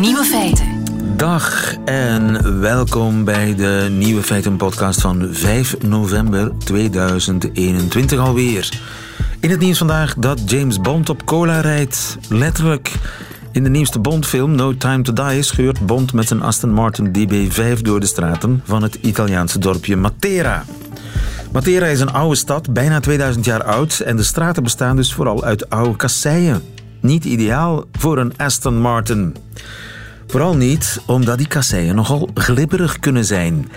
Nieuwe feiten. Dag en welkom bij de Nieuwe Feiten podcast van 5 november 2021 alweer. In het nieuws vandaag dat James Bond op cola rijdt. Letterlijk. In de nieuwste Bond-film No Time to Die scheurt Bond met zijn Aston Martin DB5 door de straten van het Italiaanse dorpje Matera. Matera is een oude stad, bijna 2000 jaar oud, en de straten bestaan dus vooral uit oude kasseien. Niet ideaal voor een Aston Martin. Vooral niet omdat die kasseien nogal glibberig kunnen zijn.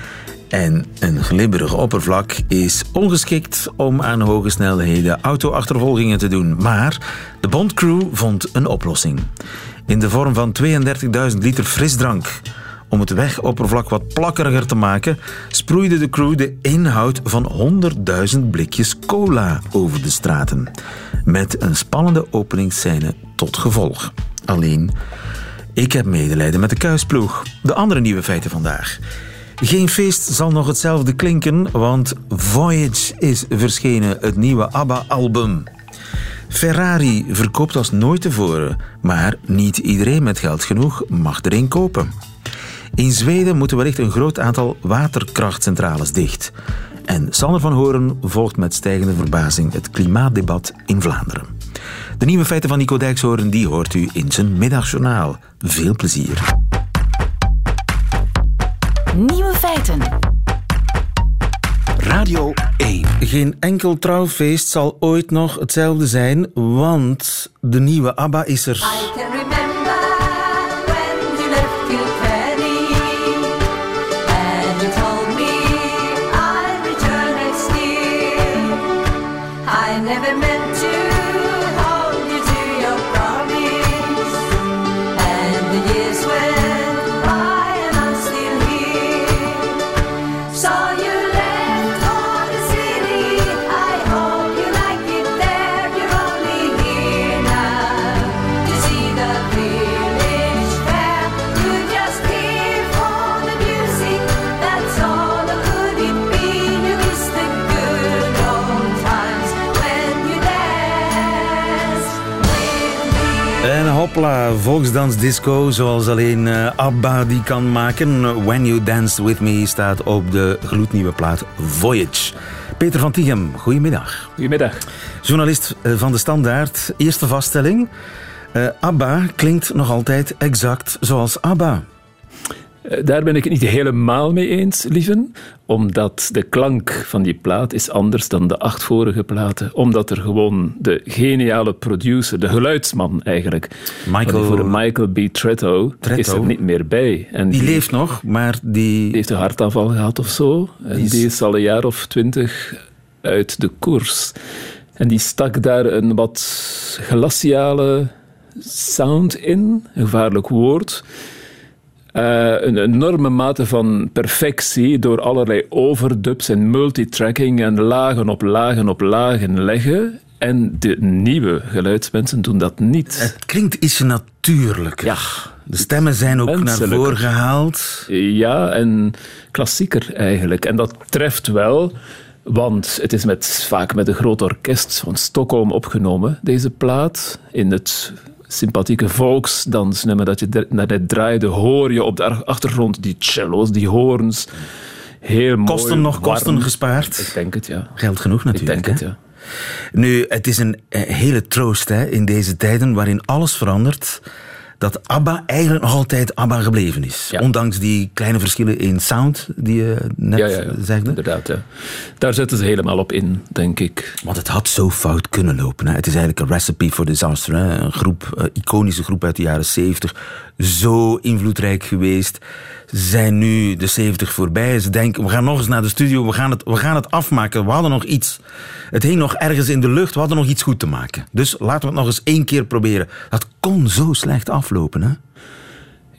En een glibberig oppervlak is ongeschikt om aan hoge snelheden auto-achtervolgingen te doen. Maar de Bondcrew vond een oplossing. In de vorm van 32.000 liter frisdrank. Om het wegoppervlak wat plakkeriger te maken, sproeide de crew de inhoud van 100.000 blikjes cola over de straten. Met een spannende openingsscène tot gevolg. Alleen, ik heb medelijden met de kuisploeg. De andere nieuwe feiten vandaag. Geen feest zal nog hetzelfde klinken, want Voyage is verschenen, het nieuwe ABBA-album. Ferrari verkoopt als nooit tevoren, maar niet iedereen met geld genoeg mag erin kopen. In Zweden moeten wellicht een groot aantal waterkrachtcentrales dicht. En Sander van Horen volgt met stijgende verbazing het klimaatdebat in Vlaanderen. De nieuwe feiten van Nico Dijkshoorn die hoort u in zijn middagjournaal. Veel plezier. Nieuwe feiten. Radio 1. Geen enkel trouwfeest zal ooit nog hetzelfde zijn, want de nieuwe ABBA is er. Hopla, volksdansdisco zoals alleen eh, ABBA die kan maken. When You Dance With Me staat op de gloednieuwe plaat Voyage. Peter van Tichem, goedemiddag. Goedemiddag. Journalist eh, van De Standaard. Eerste vaststelling. Eh, ABBA klinkt nog altijd exact zoals ABBA. Eh, Daar ben ik het niet helemaal mee eens, lieven. Omdat de klank van die plaat is anders dan de acht vorige platen. Omdat er gewoon de geniale producer, de geluidsman eigenlijk, Michael- voor Michael B. Tretto, Tretto? is er niet meer bij. En Die leeft nog, maar die... die heeft een hartaanval gehad of zo. En Die is- die is al een jaar of twintig uit de koers. En die stak daar een wat glaciale sound in, een gevaarlijk woord. Eh, een enorme mate van perfectie door allerlei overdubs en multitracking en lagen op lagen op lagen leggen. En de nieuwe geluidsmensen doen dat niet. Het klinkt ietsje natuurlijker. Ja. De stemmen zijn ook naar voren gehaald. Ja, en klassieker eigenlijk. En dat treft wel, want het is met, vaak met een groot orkest van Stockholm opgenomen, deze plaat. In het sympathieke volksdansnummer dat je net draaide, hoor je op de ach- achtergrond die cello's, die hoorns. Heel mooi. Kosten nog kosten gespaard. Ik denk het, ja. Geld genoeg Ik natuurlijk. denk het, ja. Nu, het is een eh, hele troost hè, in deze tijden waarin alles verandert. Dat ABBA eigenlijk nog altijd ABBA gebleven is. Ja. Ondanks die kleine verschillen in sound die je net Ja, ja, ja. zegde. Inderdaad, ja. Daar zetten ze helemaal op in, denk ik. Want het had zo fout kunnen lopen. Hè. Het is eigenlijk een recipe for disaster. Hè. Een groep, eh, iconische groep uit de jaren 70. Zo invloedrijk geweest. Zijn nu de 70 voorbij. Ze denken, we gaan nog eens naar de studio. We gaan, het, we gaan het afmaken. We hadden nog iets. Het hing nog ergens in de lucht. We hadden nog iets goed te maken. Dus laten we het nog eens één keer proberen. Dat kon zo slecht aflopen. Hè.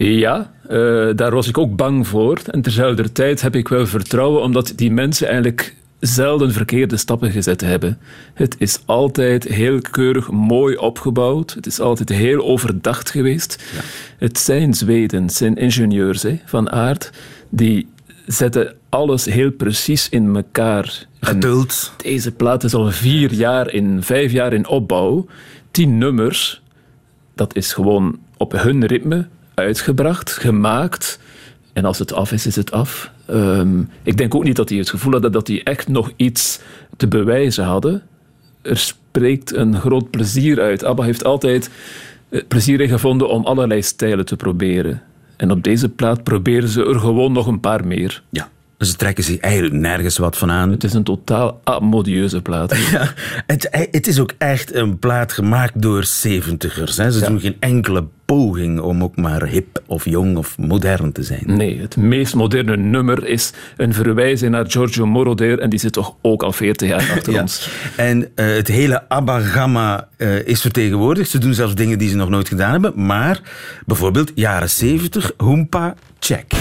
Ja, eh, daar was ik ook bang voor. En terzelfde tijd heb ik wel vertrouwen, omdat die mensen eigenlijk zelden verkeerde stappen gezet hebben. Het is altijd heel keurig mooi opgebouwd. Het is altijd heel overdacht geweest. Het zijn Zweden, het zijn ingenieurs hè, van aard, die zetten alles heel precies in elkaar. En Geduld. deze plaat is al vier jaar in, vijf jaar in opbouw. Tien nummers. Dat is gewoon op hun ritme uitgebracht, gemaakt. En als het af is, is het af. Ehm, ik denk ook niet dat die het gevoel hadden dat die echt nog iets te bewijzen hadden. Er spreekt een groot plezier uit. ABBA heeft altijd eh, plezier in gevonden om allerlei stijlen te proberen. En op deze plaat proberen ze er gewoon nog een paar meer. Ja. Ze trekken zich eigenlijk nergens wat van aan. Het is een totaal amodieuze plaat. Ja, het, het is ook echt een plaat gemaakt door zeventigers. Hè. Ze Ja. doen geen enkele poging om ook maar hip of jong of modern te zijn. Nee, het meest moderne nummer is een verwijzing naar Giorgio Moroder en die zit toch ook al 40 jaar achter Ja. ons. En eh, het hele ABBA-gamma eh, is vertegenwoordigd. Ze doen zelfs dingen die ze nog nooit gedaan hebben. Maar bijvoorbeeld jaren 70, Hoompa, check.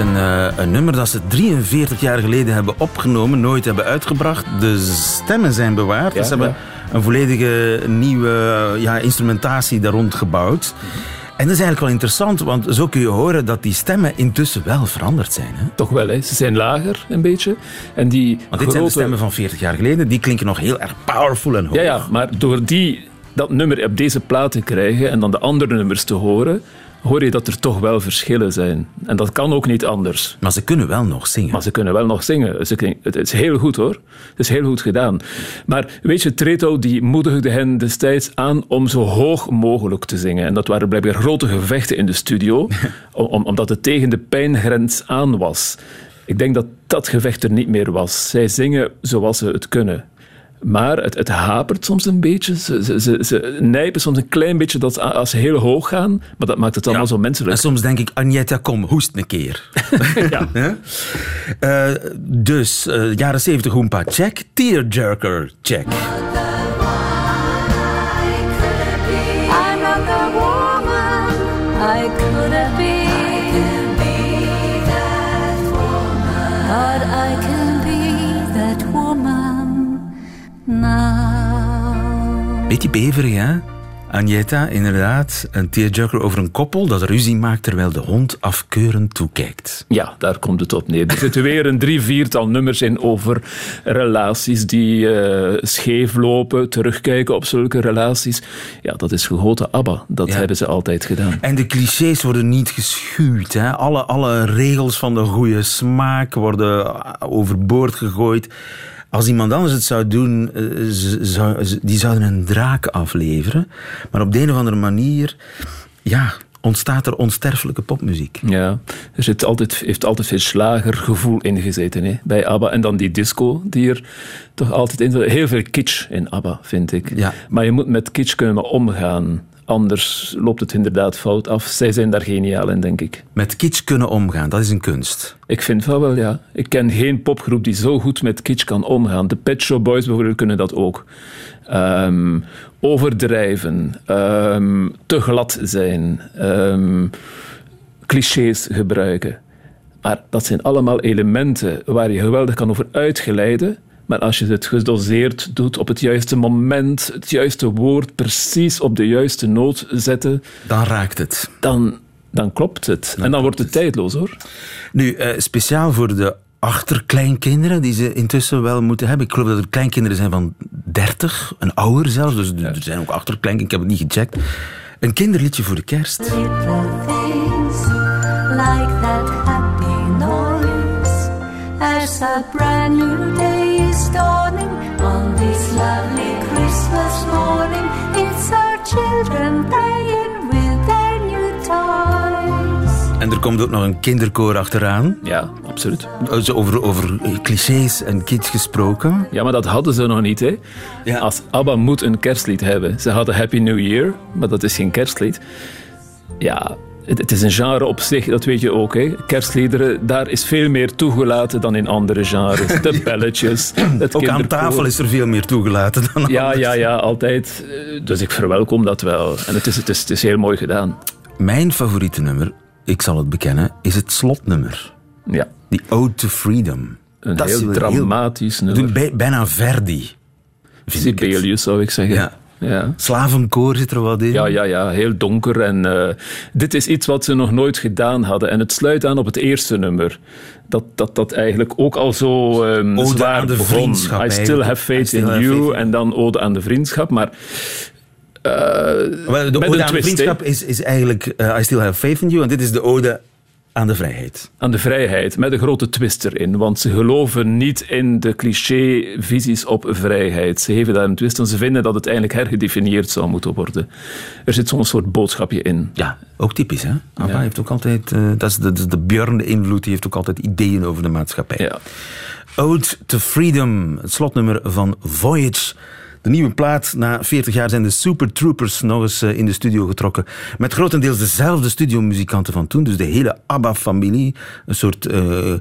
Een, eh, een nummer dat ze 43 jaar geleden hebben opgenomen, nooit hebben uitgebracht. De stemmen zijn bewaard. Ja, dus ze hebben een volledige nieuwe ja, instrumentatie daar rond gebouwd. En dat is eigenlijk wel interessant, want zo kun je horen dat die stemmen intussen wel veranderd zijn. Hè? Toch wel, hè? ze zijn lager een beetje. En die Want dit zijn de grote- stemmen van 40 jaar geleden. Die klinken nog heel erg powerful en hoog. Ja, ja, maar door die, dat nummer op deze plaat te krijgen en dan de andere nummers te horen, hoor je dat er toch wel verschillen zijn. En dat kan ook niet anders. Maar ze kunnen wel nog zingen. Maar ze kunnen wel nog zingen. Ze Het is heel goed hoor. Het is heel goed gedaan. Maar weet je, Treto die moedigde hen destijds aan om zo hoog mogelijk te zingen. En dat waren blijkbaar grote gevechten in de studio, om, om- omdat het tegen de pijngrens aan was. Ik denk dat dat gevecht er niet meer was. Zij zingen zoals ze het kunnen. Maar het, het hapert soms een beetje. Ze, ze, ze, ze nijpen soms een klein beetje dat, als ze heel hoog gaan. Maar dat maakt het allemaal zo En menselijk. soms denk ik, Agneta, kom, hoest een keer. Ja. Eh, dus, eh, jaren 70 Hoompa, check. Tearjerker, check. Beetje beverig, hè? Agneta, inderdaad. Een tearjerker over een koppel dat ruzie maakt terwijl de hond afkeurend toekijkt. Ja, daar komt het op neer. Er zitten weer een drie, viertal nummers in over relaties die eh, scheef lopen, terugkijken op zulke relaties. Ja, dat is gegoten ABBA. Dat Ja. hebben ze altijd gedaan. En de clichés worden niet geschuwd. Hè? Alle, alle regels van de goede smaak worden overboord gegooid. Als iemand anders het zou doen, eh, zou- die zouden een draak afleveren. Maar op de een of andere manier ja, ontstaat er onsterfelijke popmuziek. Ja, er zit altijd, heeft altijd veel slagergevoel in gezeten hè, bij ABBA. En dan die disco die er toch altijd in zit. Heel veel kitsch in ABBA, vind ik. Ja. Maar je moet met kitsch kunnen omgaan. Anders loopt het inderdaad fout af. Zij zijn daar geniaal in, denk ik. Met kitsch kunnen omgaan, dat is een kunst. Ik vind van wel, ja. Ik ken geen popgroep die zo goed met kitsch kan omgaan. De Pet Shop Boys bijvoorbeeld kunnen dat ook. Ehm, overdrijven, ehm, te glad zijn, ehm, clichés gebruiken. Maar dat zijn allemaal elementen waar je geweldig kan over uitgeleiden. Maar als je het gedoseerd doet op het juiste moment, het juiste woord precies op de juiste noot zetten, Dan raakt het. dan, dan klopt het. en dan wordt het tijdloos hoor. Nu, eh, speciaal voor de achterkleinkinderen die ze intussen wel moeten hebben. Ik geloof dat er kleinkinderen zijn van 30, een ouder zelfs. Dus er zijn ook achterkleinkinderen, ik heb het niet gecheckt. Een kinderliedje voor de kerst. Little things like that happy noise as a brand new day this lovely Christmas morning. It's our children playing with their new toys. En er komt ook nog een kinderkoor achteraan. Ja, absoluut. Dus over, over clichés en kids gesproken. Ja, maar dat hadden ze nog niet. Hè? Ja. Als ABBA moet een kerstlied hebben. Ze hadden Happy New Year, maar dat is geen kerstlied. Ja, het, is een genre op zich, dat weet je ook. Hè? Kerstliederen, daar is veel meer toegelaten dan in andere genres. De belletjes, het Ook aan tafel is er veel meer toegelaten dan Ja, anders. ja, ja, altijd. Eh, Dus ik verwelkom dat wel. En het is, het is, het is heel mooi gedaan. Mijn favoriete nummer, ik zal het bekennen, is het slotnummer. Ja, Die Ode to Freedom. een Dat is heel dramatisch nummer. Bij- Bijna Verdi. Sibelius zou ik zeggen. Ja. Ja. Slavenkoor zit er wat in. Ja, ja, ja, heel donker. En eh, dit is iets wat ze nog nooit gedaan hadden. En het sluit aan op het eerste nummer. Dat dat, dat eigenlijk ook al zo Ode zwaar aan de begon. vriendschap I still have faith still in have you. faith En dan ode aan de vriendschap. Maar Wel, de ode aan de vriendschap is, is eigenlijk eh, I Still Have Faith in You. En dit is de ode aan de vrijheid. aan de vrijheid, met een grote twist erin. Want ze geloven niet in de cliché-visies op vrijheid. Ze geven daar een twist en ze vinden dat het eigenlijk hergedefinieerd zou moeten worden. Er zit zo'n soort boodschapje in. Ja, ook typisch hè. ABBA Ja. heeft ook altijd, eh, dat is de, de, de Björn de invloed, die heeft ook altijd ideeën over de maatschappij. Ja. Ode to Freedom, het slotnummer van Voyage. De nieuwe plaat. Na 40 jaar zijn de Super Troopers nog eens eh, in de studio getrokken. Met grotendeels dezelfde studiomuzikanten van toen. Dus de hele ABBA-familie. Een soort... eh, eh,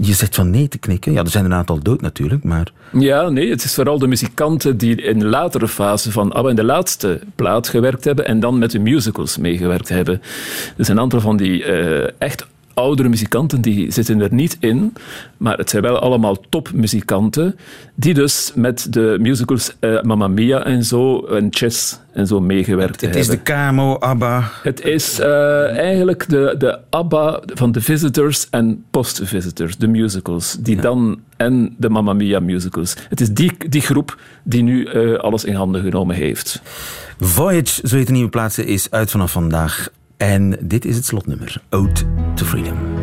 je zegt van nee te knikken. Ja, er zijn een aantal dood natuurlijk, maar... Ja, nee, het is vooral de muzikanten die in de latere fase van ABBA in de laatste plaat gewerkt hebben en dan met de musicals meegewerkt hebben. Dus een aantal van die echt oudere muzikanten die zitten er niet in, maar het zijn wel allemaal topmuzikanten die dus met de musicals eh, Mamma Mia en zo en Chess en zo meegewerkt Het hebben. is de KMO, ABBA. Het is eh, eigenlijk de, de ABBA van de Visitors en Post-Visitors, de musicals, die dan en de Mamma Mia musicals. Het is die, die groep die nu eh, alles in handen genomen heeft. Voyage, zo heet de nieuwe plaats, is uit vanaf vandaag. En dit is het slotnummer. Ode to Freedom.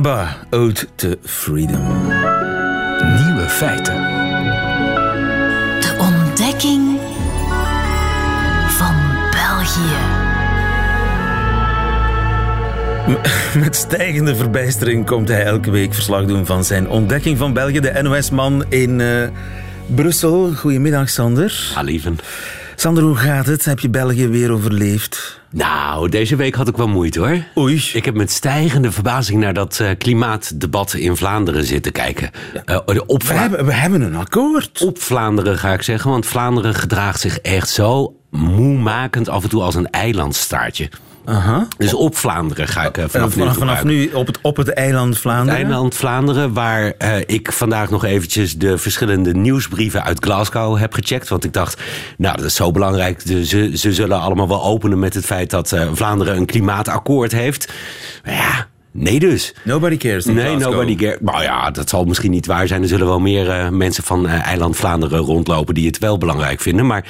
ABBA, Ode to Freedom. Nieuwe feiten. De ontdekking van België. Met stijgende verbijstering komt hij elke week verslag doen van zijn ontdekking van België. De NOS-man in eh, Brussel. Goedemiddag, Sander. Ja, lieven. Sander, hoe gaat het? Heb je België weer overleefd? Nou, deze week had ik wel moeite hoor. Oei. Ik heb met stijgende verbazing naar dat eh, klimaatdebat in Vlaanderen zitten kijken. Eh, op, We hebben, we hebben een akkoord. op Vlaanderen ga ik zeggen, want Vlaanderen gedraagt zich echt zo moemakend af en toe als een eilandstaartje. Aha. Dus op Vlaanderen ga ik eh, En vanaf, nu vanaf, vanaf nu op het, op het eiland Vlaanderen. Eiland Vlaanderen, waar eh, ik vandaag nog eventjes de verschillende nieuwsbrieven uit Glasgow heb gecheckt. Want ik dacht, nou, dat is zo belangrijk. De- ze, ze zullen allemaal wel openen met het feit dat eh, Vlaanderen een klimaatakkoord heeft. Maar ja, nee dus. Nobody cares. in Nee, Glasgow. nobody cares. Nou ja, dat zal misschien niet waar zijn. Er zullen wel meer eh, mensen van eh, eiland Vlaanderen rondlopen die het wel belangrijk vinden. Maar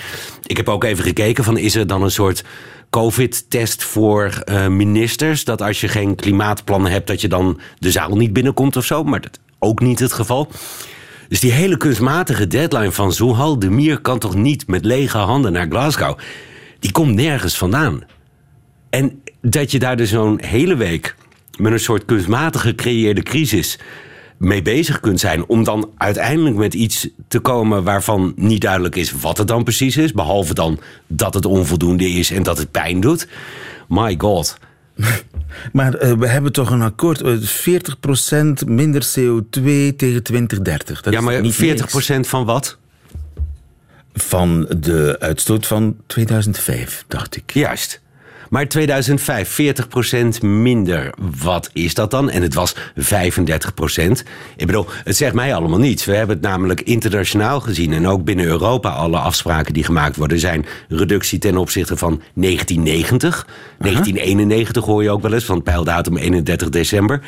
ik heb ook even gekeken van is er dan een soort COVID-test voor eh, ministers? Dat als je geen klimaatplannen hebt, dat je dan de zaal niet binnenkomt of zo. Maar dat ook niet het geval. Dus die hele kunstmatige deadline van Zohal de Mier kan toch niet met lege handen naar Glasgow? Die komt nergens vandaan. En dat je daar dus zo'n hele week met een soort kunstmatig gecreëerde crisis mee bezig kunt zijn. Om dan uiteindelijk met iets te komen waarvan niet duidelijk is wat het dan precies is. Behalve dan dat het onvoldoende is en dat het pijn doet. My god. Maar eh, we hebben toch een akkoord. eh, 40% minder CO2 tegen 2030. Dat ja, is maar niet 40% niks. van wat? van de uitstoot van 2005, dacht ik. Juist. Maar 2005, 40% minder. Wat is dat dan? En het was 35%. Ik bedoel, het zegt mij allemaal niets. We hebben het namelijk internationaal gezien. En ook binnen Europa, alle afspraken die gemaakt worden, zijn reductie ten opzichte van 1990. 1991 hoor je ook wel eens, van pijldatum 31 december.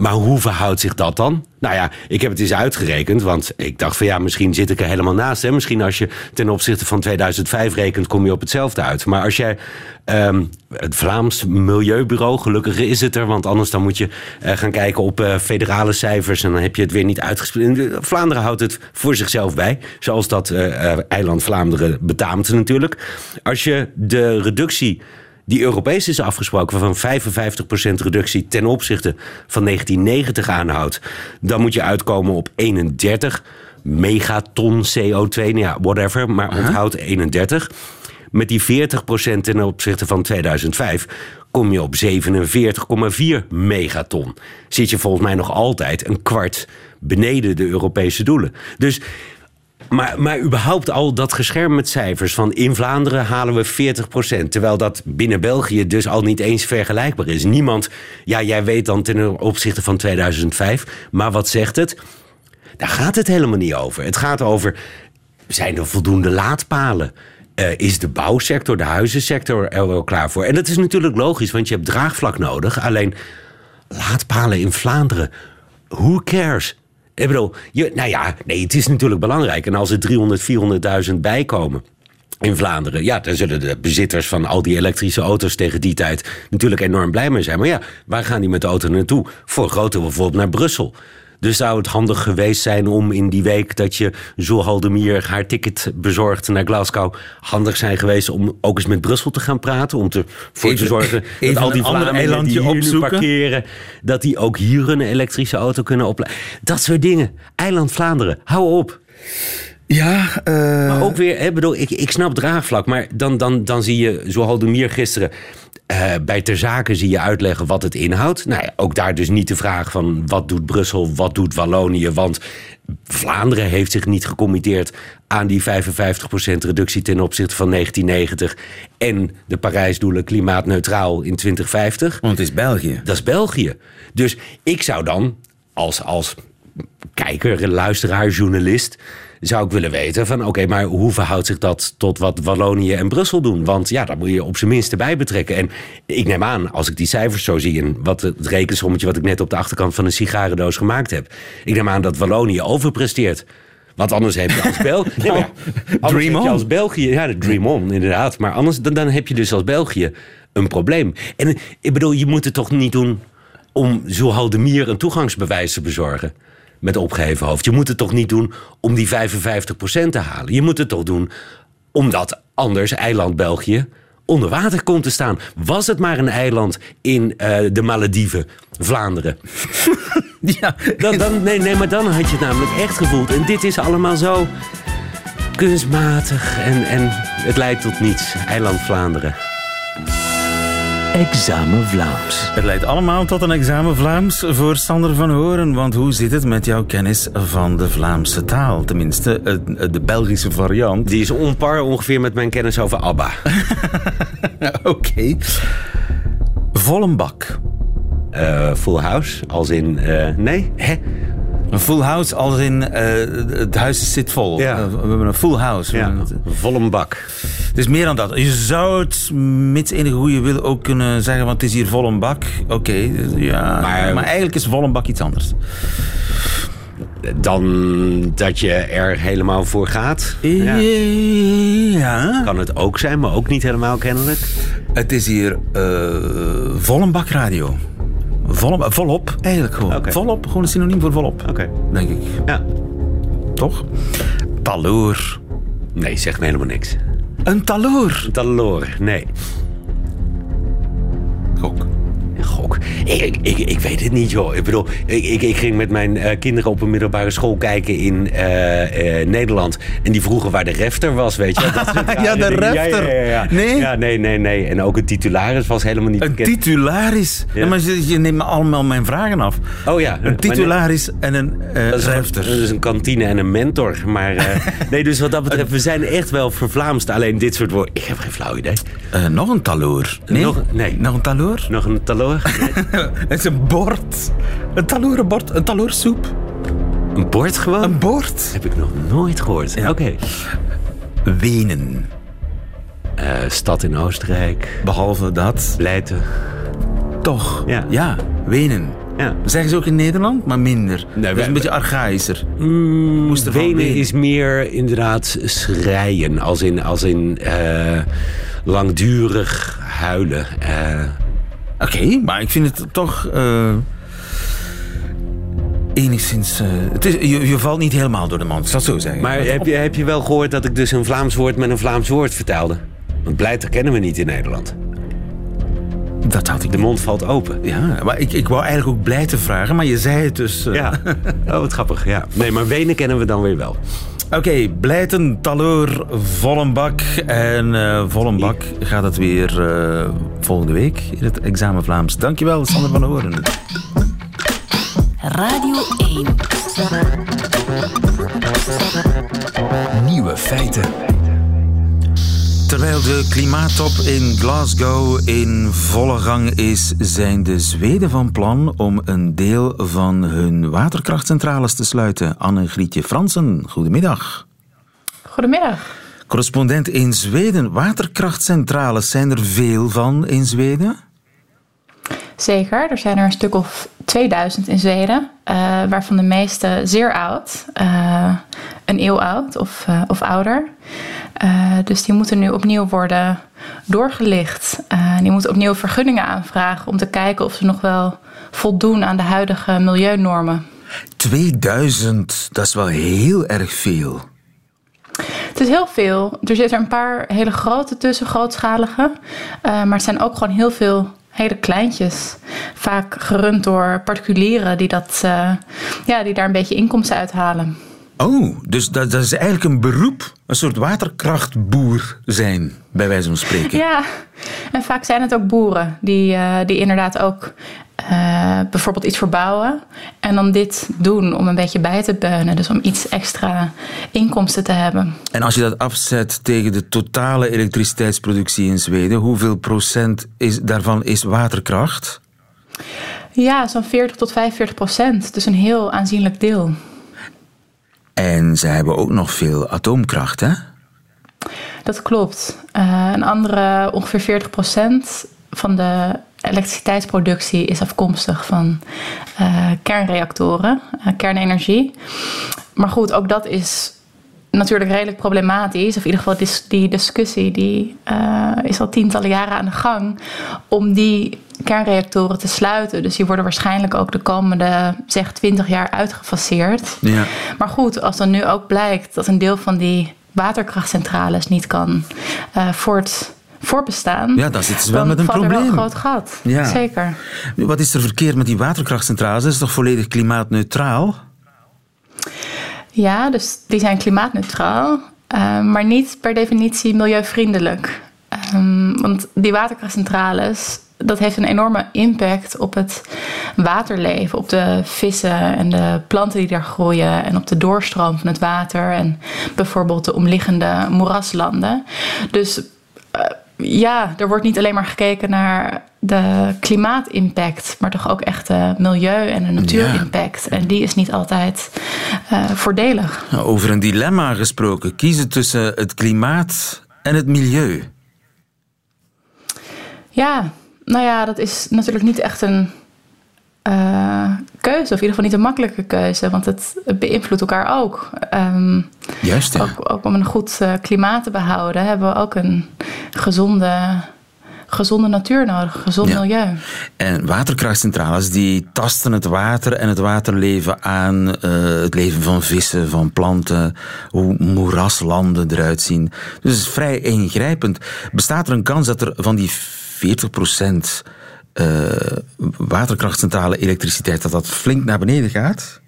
Maar hoe verhoudt zich dat dan? Nou ja, ik heb het eens uitgerekend, want ik dacht van ja, misschien zit ik er helemaal naast. Hè? Misschien als je ten opzichte van 2005 rekent, kom je op hetzelfde uit. Maar als jij ehm, het Vlaams Milieubureau, gelukkig is het er, want anders dan moet je eh, gaan kijken op eh, federale cijfers en dan heb je het weer niet uitgesproken. Vlaanderen houdt het voor zichzelf bij, zoals dat eh, eh, eiland Vlaanderen betaamt natuurlijk. Als je de reductie die Europees is afgesproken van 55% reductie ten opzichte van 1990 aanhoudt, dan moet je uitkomen op 31 megaton CO2. Nou ja, whatever, maar onthoud 31. Met die 40% ten opzichte van 2005 kom je op 47,4 megaton. Zit je volgens mij nog altijd een kwart beneden de Europese doelen. Dus maar, maar überhaupt al dat gescherm met cijfers van in Vlaanderen halen we 40%. Terwijl dat binnen België dus al niet eens vergelijkbaar is. Niemand, ja, jij weet dan ten opzichte van 2005. Maar wat zegt het? Daar gaat het helemaal niet over. Het gaat over, zijn er voldoende laadpalen? Eh, is de bouwsector, de huizensector er wel klaar voor? En dat is natuurlijk logisch, want je hebt draagvlak nodig. Alleen laadpalen in Vlaanderen, who cares? Ik bedoel, je, nou ja, nee, het is natuurlijk belangrijk. En als er 300, 400.000 bijkomen in Vlaanderen, ja, dan zullen de bezitters van al die elektrische auto's tegen die tijd natuurlijk enorm blij mee zijn. Maar ja, waar gaan die met de auto naartoe? Voor deel bijvoorbeeld naar Brussel. Dus zou het handig geweest zijn om in die week dat je Zoal de Mier haar ticket bezorgt naar Glasgow, handig zijn geweest om ook eens met Brussel te gaan praten. Om te, voor te zorgen dat al die Vlamingen die hier nu opzoeken. parkeren, dat die ook hier een elektrische auto kunnen opleiden. Dat soort dingen. Eiland Vlaanderen, hou op. Ja, eh, Maar ook weer, hè, bedoel, ik, ik snap draagvlak, maar dan, dan, dan zie je, zoals de Mier gisteren, eh, bij ter zake zie je uitleggen wat het inhoudt. Nou ja, ook daar dus niet de vraag van wat doet Brussel, wat doet Wallonië, want Vlaanderen heeft zich niet gecommitteerd aan die 55% reductie ten opzichte van 1990 en de Parijsdoelen klimaatneutraal in 2050. want het is België. Dat is België. Dus ik zou dan als, als kijker, luisteraar, journalist... zou ik willen weten van oké, maar hoe verhoudt zich dat tot wat Wallonië en Brussel doen? Want ja, dat moet je op zijn minst erbij betrekken. En ik neem aan, als ik die cijfers zo zie... en wat het rekensommetje wat ik net op de achterkant van een sigarendoos gemaakt heb... ik neem aan dat Wallonië overpresteert. Want anders heb je als België... Maar ja, dream on. als België... Ja, de dream on, inderdaad. Maar anders dan, dan heb je dus als België een probleem. En ik bedoel, je moet het toch niet doen om Zohaldemir een toegangsbewijs te bezorgen. Met opgeheven hoofd. Je moet het toch niet doen om die 55% te halen. Je moet het toch doen omdat anders eiland België onder water komt te staan. Was het maar een eiland in eh, de Malediven, Vlaanderen. Ja, Dan, dan, nee, nee, maar dan had je het namelijk echt gevoeld. En dit is allemaal zo kunstmatig en, en het leidt tot niets. Eiland Vlaanderen. Examen Vlaams. Het leidt allemaal tot een examen Vlaams voor Sander van Horen. Want hoe zit het met jouw kennis van de Vlaamse taal? Tenminste, de Belgische variant. Die is onpar ongeveer met mijn kennis over ABBA. Oké. Volle bak. Eh, full House, als in... eh, nee? Hè? Een full house als in eh, het huis zit vol. Ja. Eh, we hebben een full house. Ja, volle bak. Het is meer dan dat. Je zou het met enige goede wil ook kunnen zeggen, want het is hier vol een bak. Oké, ja. Maar, Maar- eigenlijk is vol een bak iets anders. Dan dat je er helemaal voor gaat. Ja. Ja. Kan het ook zijn, maar ook niet helemaal kennelijk. Het is hier eh vol een bak radio. Vol, volop, eigenlijk gewoon. Volop, gewoon een synoniem voor volop. Oké. Denk ik. Ja. Toch? Taloor. Nee, zegt me helemaal niks. Een taloor. Taloor, nee. Ik, ik, ik weet het niet, joh. Ik bedoel, ik, ik, ging met mijn eh, kinderen op een middelbare school kijken in eh, eh, Nederland. En die vroegen waar de refter was, weet je. Dat soort Ja, de refter. Ja, ja. Nee? Ja, nee, nee, nee. En ook een titularis was helemaal niet Een bekend. titularis. Ja. maar je, je neemt me allemaal mijn vragen af. Oh ja. Een titularis en een Dat refter. dat is een kantine en een mentor. Maar nee, dus wat dat betreft, we zijn echt wel vervlaamst. Alleen dit soort woorden, ik heb geen flauw idee. Nog een taloor. Nee? Nog- nee. Nog een taloor? Nog een taloor? Het is een bord. Een taloorenbord. Een taloorsoep. Een bord gewoon? Een bord. Heb ik nog nooit gehoord. Ja. Oké. Wenen. Eh, stad in Oostenrijk. Behalve dat. Leiden. Toch. Ja. Ja, Wenen. Ja. Zeggen ze ook in Nederland, maar minder. dat is een beetje archaïscher. Mm, Wenen is meer inderdaad schreien. Als in, als in eh, langdurig huilen. Eh, Oké, maar ik vind het toch... eh, enigszins... eh, het is, je, valt niet helemaal door de mand, ik zal het zo zeggen. maar heb je, heb je wel gehoord dat ik dus een Vlaams woord met een Vlaams woord vertaalde? Want blijter kennen we niet in Nederland. Dat had ik De mond valt open. Ja, maar ik, ik wou eigenlijk ook blij te vragen, maar je zei het dus. eh. Ja, oh, wat grappig. Ja. Nee, maar Wenen kennen we dan weer wel. Oké, Blijten, Taloor, Vollenbak. En eh Vollenbak gaat het weer eh, volgende week in het examen Vlaams. Dankjewel, Sander van Horen. Radio 1. Nieuwe feiten. Terwijl de klimaattop in Glasgow in volle gang is, zijn de Zweden van plan om een deel van hun waterkrachtcentrales te sluiten. Anne-Grietje Fransen, goedemiddag. Goedemiddag. Correspondent in Zweden. Waterkrachtcentrales, zijn er veel van in Zweden? Zeker, er zijn er een stuk of 2000 in Zweden, eh, waarvan de meeste zeer oud, eh, een eeuw oud of, eh, of ouder. Eh, dus die moeten nu opnieuw worden doorgelicht. Eh, die moeten opnieuw vergunningen aanvragen om te kijken of ze nog wel voldoen aan de huidige milieunormen. 2000, dat is wel heel erg veel. Het is heel veel. Er zitten er een paar hele grote tussen, grootschalige. Eh, maar het zijn ook gewoon heel veel hele kleintjes. Vaak gerund door particulieren die, dat, ja, die daar een beetje inkomsten uithalen. Oh, dus dat, dat is eigenlijk een beroep, een soort waterkrachtboer zijn, bij wijze van spreken. Ja, en vaak zijn het ook boeren die, eh, die inderdaad ook eh, bijvoorbeeld iets verbouwen. En dan dit doen om een beetje bij te beunen. Dus om iets extra inkomsten te hebben. En als je dat afzet tegen de totale elektriciteitsproductie in Zweden, hoeveel procent is, daarvan is waterkracht? Ja, zo'n 40 tot 45 procent. Dus een heel aanzienlijk deel. En ze hebben ook nog veel atoomkracht, hè? Dat klopt. Eh, een andere, ongeveer 40% van de elektriciteitsproductie is afkomstig van eh, kernreactoren, eh, kernenergie. Maar goed, ook dat is natuurlijk redelijk problematisch. Of in ieder geval dis- die discussie die, is al tientallen jaren aan de gang. Om die kernreactoren te sluiten. Dus die worden waarschijnlijk ook de komende zeg 20 jaar uitgefaseerd. Ja. Maar goed, als dan nu ook blijkt dat een deel van die waterkrachtcentrales niet kan eh, voort, voortbestaan. Ja, dan zitten ze wel dan met een valt er wel probleem. een groot gat. Ja. Zeker. Wat is er verkeerd met die waterkrachtcentrales? Dat is toch volledig klimaatneutraal? Ja, dus die zijn klimaatneutraal, eh, maar niet per definitie milieuvriendelijk. Ehm, want die waterkrachtcentrales, dat heeft een enorme impact op het waterleven, op de vissen en de planten die daar groeien en op de doorstroom van het water en bijvoorbeeld de omliggende moeraslanden. Dus eh, ja, er wordt niet alleen maar gekeken naar de klimaatimpact, maar toch ook echt de milieu- en de natuurimpact. En die is niet altijd eh, voordelig. Nou, Over een dilemma gesproken. Kiezen tussen het klimaat en het milieu. Ja, nou ja, dat is natuurlijk niet echt een eh, keuze, of in ieder geval niet een makkelijke keuze, want het, het beïnvloedt elkaar ook. Ehm, Juist, ja. ook. Ook om een goed eh, klimaat te behouden, hebben we ook een gezonde, gezonde natuur nodig, een gezond Ja. milieu. En waterkrachtcentrales die tasten het water en het waterleven aan. eh, het leven van vissen, van planten, hoe moeraslanden eruit zien. Dus het is vrij ingrijpend. Bestaat er een kans dat er van die 40% eh waterkrachtcentrale elektriciteit, dat dat flink naar beneden gaat?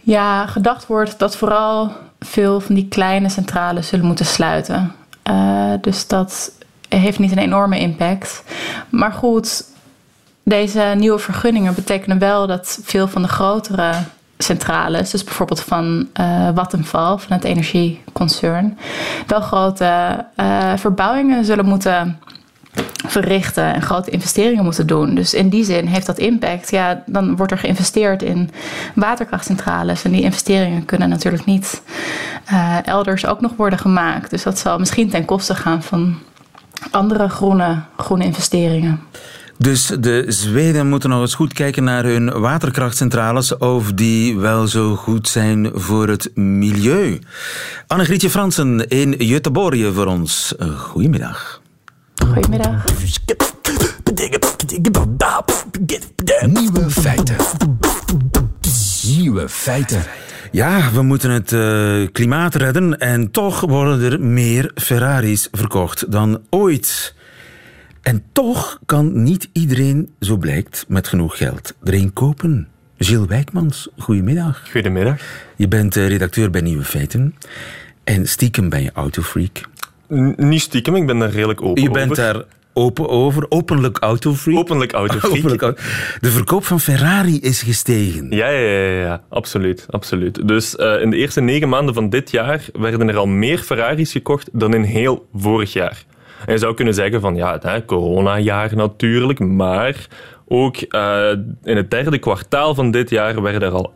Ja, gedacht wordt dat vooral veel van die kleine centrales zullen moeten sluiten. Eh, dus dat heeft niet een enorme impact. Maar goed, deze nieuwe vergunningen betekenen wel dat veel van de grotere centrales, dus bijvoorbeeld van eh Vattenfall, van het energieconcern, wel grote eh, verbouwingen zullen moeten verrichten en grote investeringen moeten doen. Dus in die zin heeft dat impact. Ja, dan wordt er geïnvesteerd in waterkrachtcentrales. En die investeringen kunnen natuurlijk niet eh, elders ook nog worden gemaakt. Dus dat zal misschien ten koste gaan van andere groene, groene investeringen. Dus de Zweden moeten nog eens goed kijken naar hun waterkrachtcentrales of die wel zo goed zijn voor het milieu. Annegrietje Fransen in Göteborg voor ons. Goedemiddag. Goedemiddag. Nieuwe feiten. Nieuwe feiten. Ja, we moeten het eh, klimaat redden en toch worden er meer Ferraris verkocht dan ooit. En toch kan niet iedereen, zo blijkt, met genoeg geld er een kopen. Gilles Wijkmans, goedemiddag. Goedemiddag. Je bent eh, redacteur bij Nieuwe Feiten. En stiekem ben je autofreak. N- niet stiekem, ik ben daar redelijk open Je bent over. daar open over, openlijk autofreak. Openlijk autofreak. Openlijk De verkoop van Ferrari is gestegen. Ja, ja, ja, ja, ja, absoluut. absoluut. Dus eh, in de eerste negen maanden van dit jaar werden er al meer Ferraris gekocht dan in heel vorig jaar. En je zou kunnen zeggen van ja, hè, coronajaar natuurlijk, maar ook eh, in het derde kwartaal van dit jaar werden er al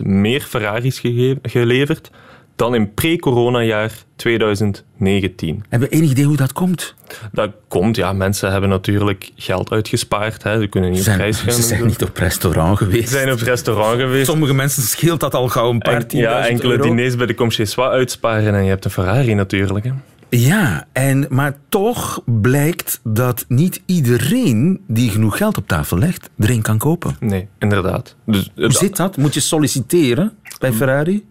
11% meer Ferraris geleverd dan in pre-coronajaar 2019. Hebben we enig idee hoe dat komt? Dat komt, ja, mensen hebben natuurlijk geld uitgespaard. Hè. Ze kunnen niet Ze op zijn, reis gaan. ze zijn niet op restaurant geweest. Ze zijn op restaurant geweest. Sommige mensen scheelt dat al gauw een paar En- ja, enkele euro. diners bij de Comchessois uitsparen en je hebt een Ferrari natuurlijk. Hè. Ja, en, maar toch blijkt dat niet iedereen die genoeg geld op tafel legt, er een kan kopen. Nee, inderdaad. Dus, Hoe zit dat? Moet je solliciteren bij Ferrari?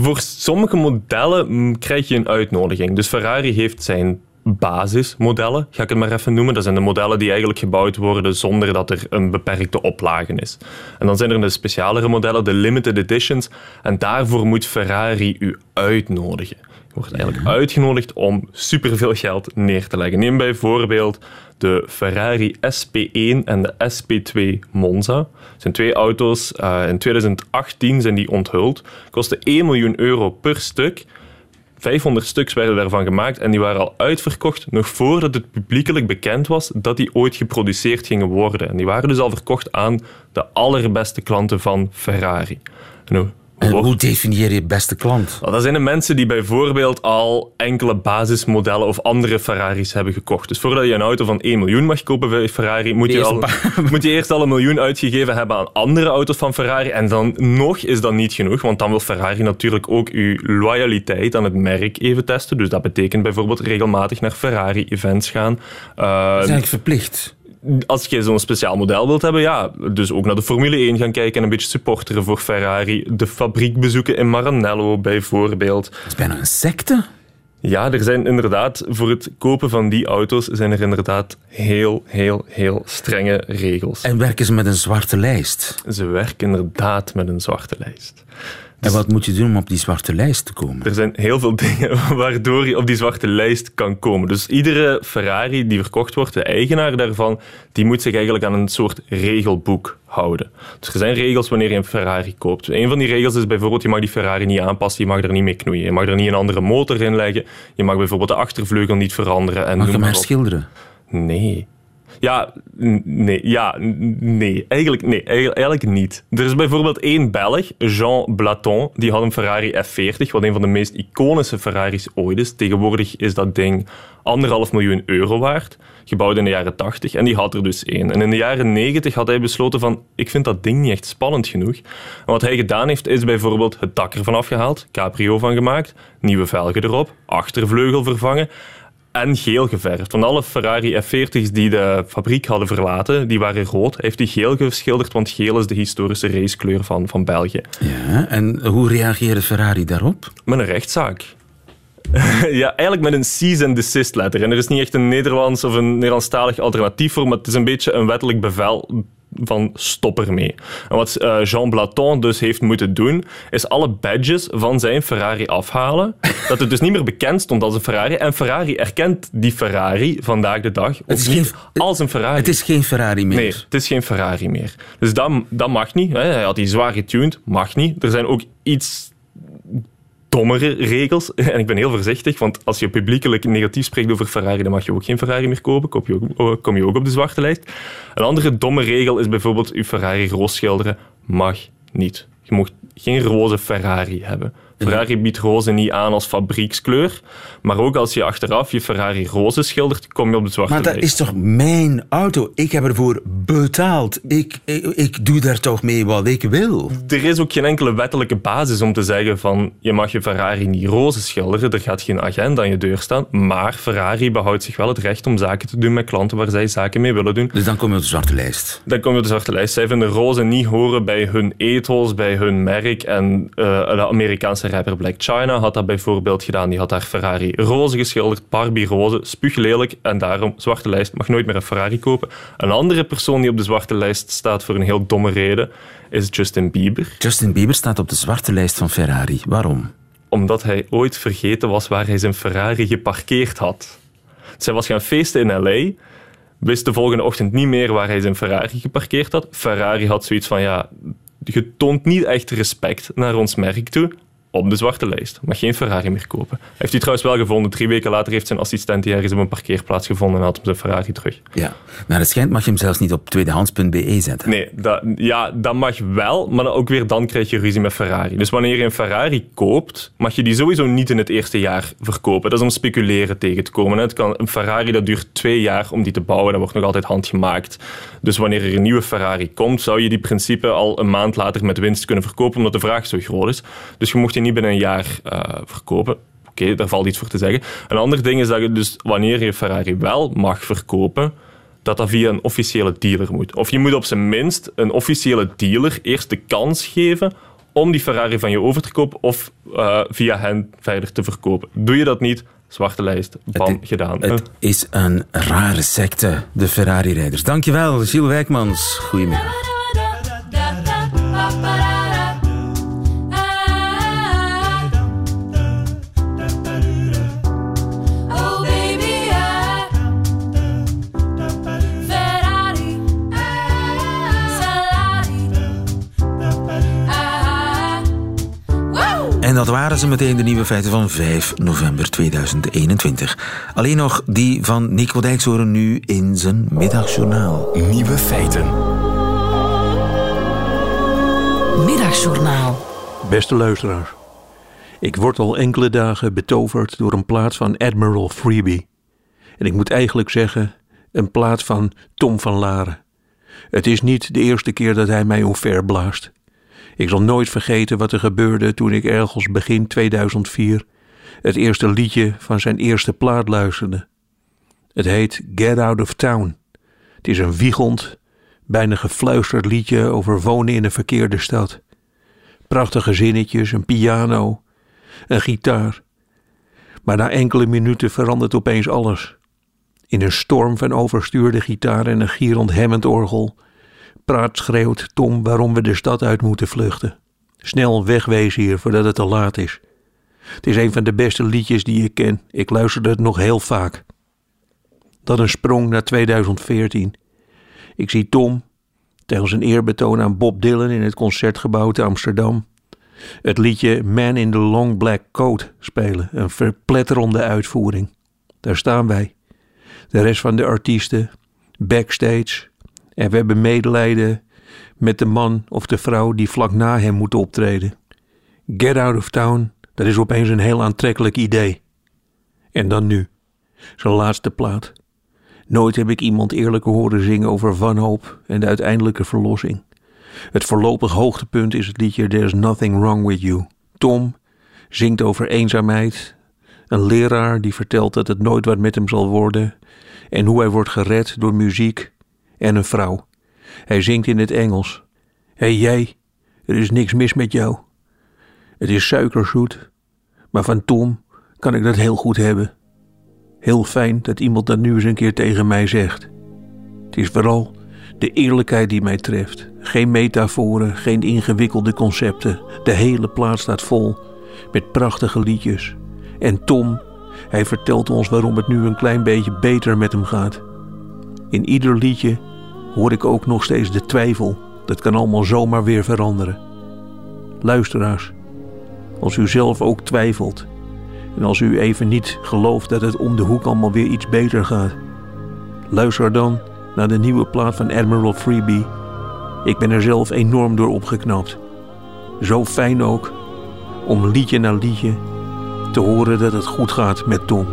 Voor sommige modellen mm, krijg je een uitnodiging. Dus Ferrari heeft zijn basismodellen, ga ik het maar even noemen. Dat zijn de modellen die eigenlijk gebouwd worden zonder dat er een beperkte oplage is. En dan zijn er de specialere modellen, de limited editions. En daarvoor moet Ferrari u uitnodigen. Je wordt eigenlijk uitgenodigd om superveel geld neer te leggen. Neem bijvoorbeeld de Ferrari SP1 en de SP2 Monza. Dat zijn twee auto's. eh, in 2018 zijn die onthuld. Kosten 1 miljoen euro per stuk. 500 stuks werden daarvan gemaakt en die waren al uitverkocht nog voordat het publiekelijk bekend was dat die ooit geproduceerd gingen worden. En die waren dus al verkocht aan de allerbeste klanten van Ferrari. En hoe- En hoe definieer je beste klant? Dat zijn de mensen die bijvoorbeeld al enkele basismodellen of andere Ferraris hebben gekocht. Dus voordat je een auto van 1 miljoen mag kopen bij Ferrari, moet je, Eerst al, moet je eerst al een miljoen uitgegeven hebben aan andere auto's van Ferrari. En dan nog is dat niet genoeg, want dan wil Ferrari natuurlijk ook uw loyaliteit aan het merk even testen. Dus dat betekent bijvoorbeeld regelmatig naar Ferrari-events gaan. Eh, Dat is eigenlijk verplicht. Als je zo'n speciaal model wilt hebben, ja, dus ook naar de Formule 1 gaan kijken en een beetje supporteren voor Ferrari. De fabriek bezoeken in Maranello bijvoorbeeld. Dat is bijna een secte. Ja, er zijn inderdaad, voor het kopen van die auto's zijn er inderdaad heel, heel, heel strenge regels. En werken ze met een zwarte lijst. Ze werken inderdaad met een zwarte lijst. En wat moet je doen om op die zwarte lijst te komen? Er zijn heel veel dingen waardoor je op die zwarte lijst kan komen. Dus iedere Ferrari die verkocht wordt, de eigenaar daarvan, die moet zich eigenlijk aan een soort regelboek houden. Dus er zijn regels wanneer je een Ferrari koopt. Een van die regels is bijvoorbeeld, je mag die Ferrari niet aanpassen, je mag er niet mee knoeien. Je mag er niet een andere motor in leggen. Je mag bijvoorbeeld de achtervleugel niet veranderen. En Mag je hem maar op. herschilderen? Nee. Ja, nee, ja, nee. Eigenlijk, nee, eigenlijk niet. Er is bijvoorbeeld één Belg, Jean Blaton, die had een Ferrari F40, wat een van de meest iconische Ferraris ooit is. Tegenwoordig is dat ding anderhalf miljoen euro waard, gebouwd in de jaren 80, en die had er dus één. En in de jaren 90 had hij besloten van, ik vind dat ding niet echt spannend genoeg. En wat hij gedaan heeft, is bijvoorbeeld het dak ervan afgehaald, cabrio van gemaakt, nieuwe velgen erop, achtervleugel vervangen, en geel geverfd. Want alle Ferrari F40's die de fabriek hadden verlaten, die waren rood. Hij heeft die geel geschilderd, want geel is de historische racekleur van, van België. Ja, en hoe reageerde Ferrari daarop? Met een rechtszaak. ja, eigenlijk met een cease and desist letter. En er is niet echt een Nederlands of een Nederlandstalig alternatief voor, maar het is een beetje een wettelijk bevel van stop ermee. En wat eh, Jean Blaton dus heeft moeten doen, is alle badges van zijn Ferrari afhalen. dat het dus niet meer bekend stond als een Ferrari. En Ferrari erkent die Ferrari vandaag de dag is niet geen- als een Ferrari. Het is geen Ferrari meer. Nee, het is geen Ferrari meer. Dus dat, dat mag niet. Hij had die zwaar getuned, mag niet. Er zijn ook iets dommere regels. En ik ben heel voorzichtig, want als je publiekelijk negatief spreekt over Ferrari, dan mag je ook geen Ferrari meer kopen. Kom je ook, oh, kom je ook op de zwarte lijst. Een andere domme regel is bijvoorbeeld je Ferrari roos schilderen. Mag niet. Je mag geen roze Ferrari hebben. Ferrari biedt roze niet aan als fabriekskleur, maar ook als je achteraf je Ferrari roze schildert, kom je op de zwarte Maar dat is toch mijn auto? Ik heb ervoor betaald. Ik, ik, ik doe daar toch mee wat ik wil. Er is ook geen enkele wettelijke basis om te zeggen van je mag je Ferrari niet roze schilderen, er gaat geen agent aan je deur staan, maar Ferrari behoudt zich wel het recht om zaken te doen met klanten waar zij zaken mee willen doen. Dus dan kom je op de zwarte lijst. Dan kom je op de zwarte lijst. Zij vinden roze niet horen bij hun ethos, bij hun merk. En eh, de Amerikaanse rapper Black China had dat bijvoorbeeld gedaan. Die had haar Ferrari roze geschilderd, Barbie roze, spuuglelijk. En daarom, zwarte lijst, mag nooit meer een Ferrari kopen. Een andere persoon die op de zwarte lijst staat voor een heel domme reden, is Justin Bieber. Justin Bieber staat op de zwarte lijst van Ferrari. Waarom? Omdat hij ooit vergeten was waar hij zijn Ferrari geparkeerd had. Hij was gaan feesten in L.A., wist de volgende ochtend niet meer waar hij zijn Ferrari geparkeerd had. Ferrari had zoiets van, ja, je toont niet echt respect naar ons merk toe. Op de zwarte lijst. Mag geen Ferrari meer kopen. Heeft hij trouwens wel gevonden. Drie weken later heeft zijn assistent die ergens op een parkeerplaats gevonden en had hem zijn Ferrari terug. Ja. Naar het schijnt mag je hem zelfs niet op tweedehands.be zetten. Nee, dat, ja, dat mag wel, maar ook weer dan krijg je ruzie met Ferrari. Dus wanneer je een Ferrari koopt, mag je die sowieso niet in het eerste jaar verkopen. Dat is om speculeren tegen te komen. Het kan, een Ferrari dat duurt twee jaar om die te bouwen, dat wordt nog altijd handgemaakt. Dus wanneer er een nieuwe Ferrari komt, zou je die principe al een maand later met winst kunnen verkopen, omdat de vraag zo groot is. Dus je mocht niet binnen een jaar eh, verkopen. Oké, daar valt iets voor te zeggen. Een ander ding is dat je dus wanneer je Ferrari wel mag verkopen, dat dat via een officiële dealer moet. Of je moet op zijn minst een officiële dealer eerst de kans geven om die Ferrari van je over te kopen of eh, via hen verder te verkopen. Doe je dat niet, zwarte lijst, bam, Het- gedaan. Het is een rare secte, de Ferrari-rijders. Dankjewel, Gilles Wijkmans. Goedemiddag. En dat waren ze meteen de nieuwe feiten van 5 november 2021. Alleen nog die van Nico Dijkshoorn nu in zijn middagjournaal. Nieuwe feiten. Middagjournaal. Beste luisteraars, ik word al enkele dagen betoverd door een plaat van Admiral Freebie. En ik moet eigenlijk zeggen, een plaat van Tom van Laren. Het is niet de eerste keer dat hij mij omver blaast. Ik zal nooit vergeten wat er gebeurde toen ik ergens begin 2004 het eerste liedje van zijn eerste plaat luisterde. Het heet Get Out of Town. Het is een wiegend, bijna gefluisterd liedje over wonen in een verkeerde stad. Prachtige zinnetjes, een piano, een gitaar. Maar na enkele minuten verandert opeens alles. In een storm van overstuurde gitaar en een gierend hemmend orgel praat schreeuwt Tom waarom we de stad uit moeten vluchten. Snel wegwezen hier voordat het te laat is. Het is een van de beste liedjes die ik ken. Ik luisterde het nog heel vaak. Dan een sprong naar 2014. Ik zie Tom, tegen zijn eerbetoon aan Bob Dylan in het concertgebouw te Amsterdam, het liedje Man in the Long Black Coat spelen. Een verpletterende uitvoering. Daar staan wij. De rest van de artiesten, backstage. En we hebben medelijden met de man of de vrouw die vlak na hem moet optreden. Get out of town, dat is opeens een heel aantrekkelijk idee. En dan nu, zijn laatste plaat. Nooit heb ik iemand eerlijker horen zingen over wanhoop en de uiteindelijke verlossing. Het voorlopig hoogtepunt is het liedje There's Nothing Wrong With You. Tom zingt over eenzaamheid, een leraar die vertelt dat het nooit wat met hem zal worden en hoe hij wordt gered door muziek en een vrouw. Hij zingt in het Engels. Hé hey, jij, er is niks mis met jou. Het is suikerzoet, maar van Tom kan ik dat heel goed hebben. Heel fijn dat iemand dat nu eens een keer tegen mij zegt. Het is vooral de eerlijkheid die mij treft. Geen metaforen, geen ingewikkelde concepten. De hele plaats staat vol met prachtige liedjes. En Tom, hij vertelt ons waarom het nu een klein beetje beter met hem gaat. In ieder liedje hoor ik ook nog steeds de twijfel. Dat kan allemaal zomaar weer veranderen. Luisteraars, als u zelf ook twijfelt en als u even niet gelooft dat het om de hoek allemaal weer iets beter gaat, luister dan naar de nieuwe plaat van Admiral Freebie. Ik ben er zelf enorm door opgeknapt. Zo fijn ook om liedje na liedje te horen dat het goed gaat met Tom.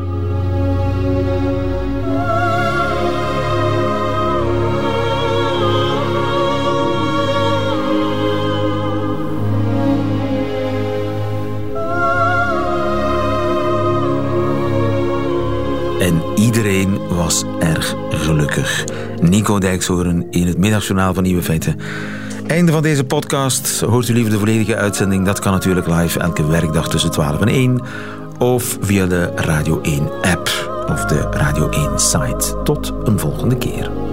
Was erg gelukkig. Nico Dijkshoorn in het middagjournaal van Nieuwe Feiten. Einde van deze podcast. Hoort u liever de volledige uitzending? Dat kan natuurlijk live elke werkdag tussen 12 en 1. Of via de Radio 1 app of de Radio 1 site. Tot een volgende keer.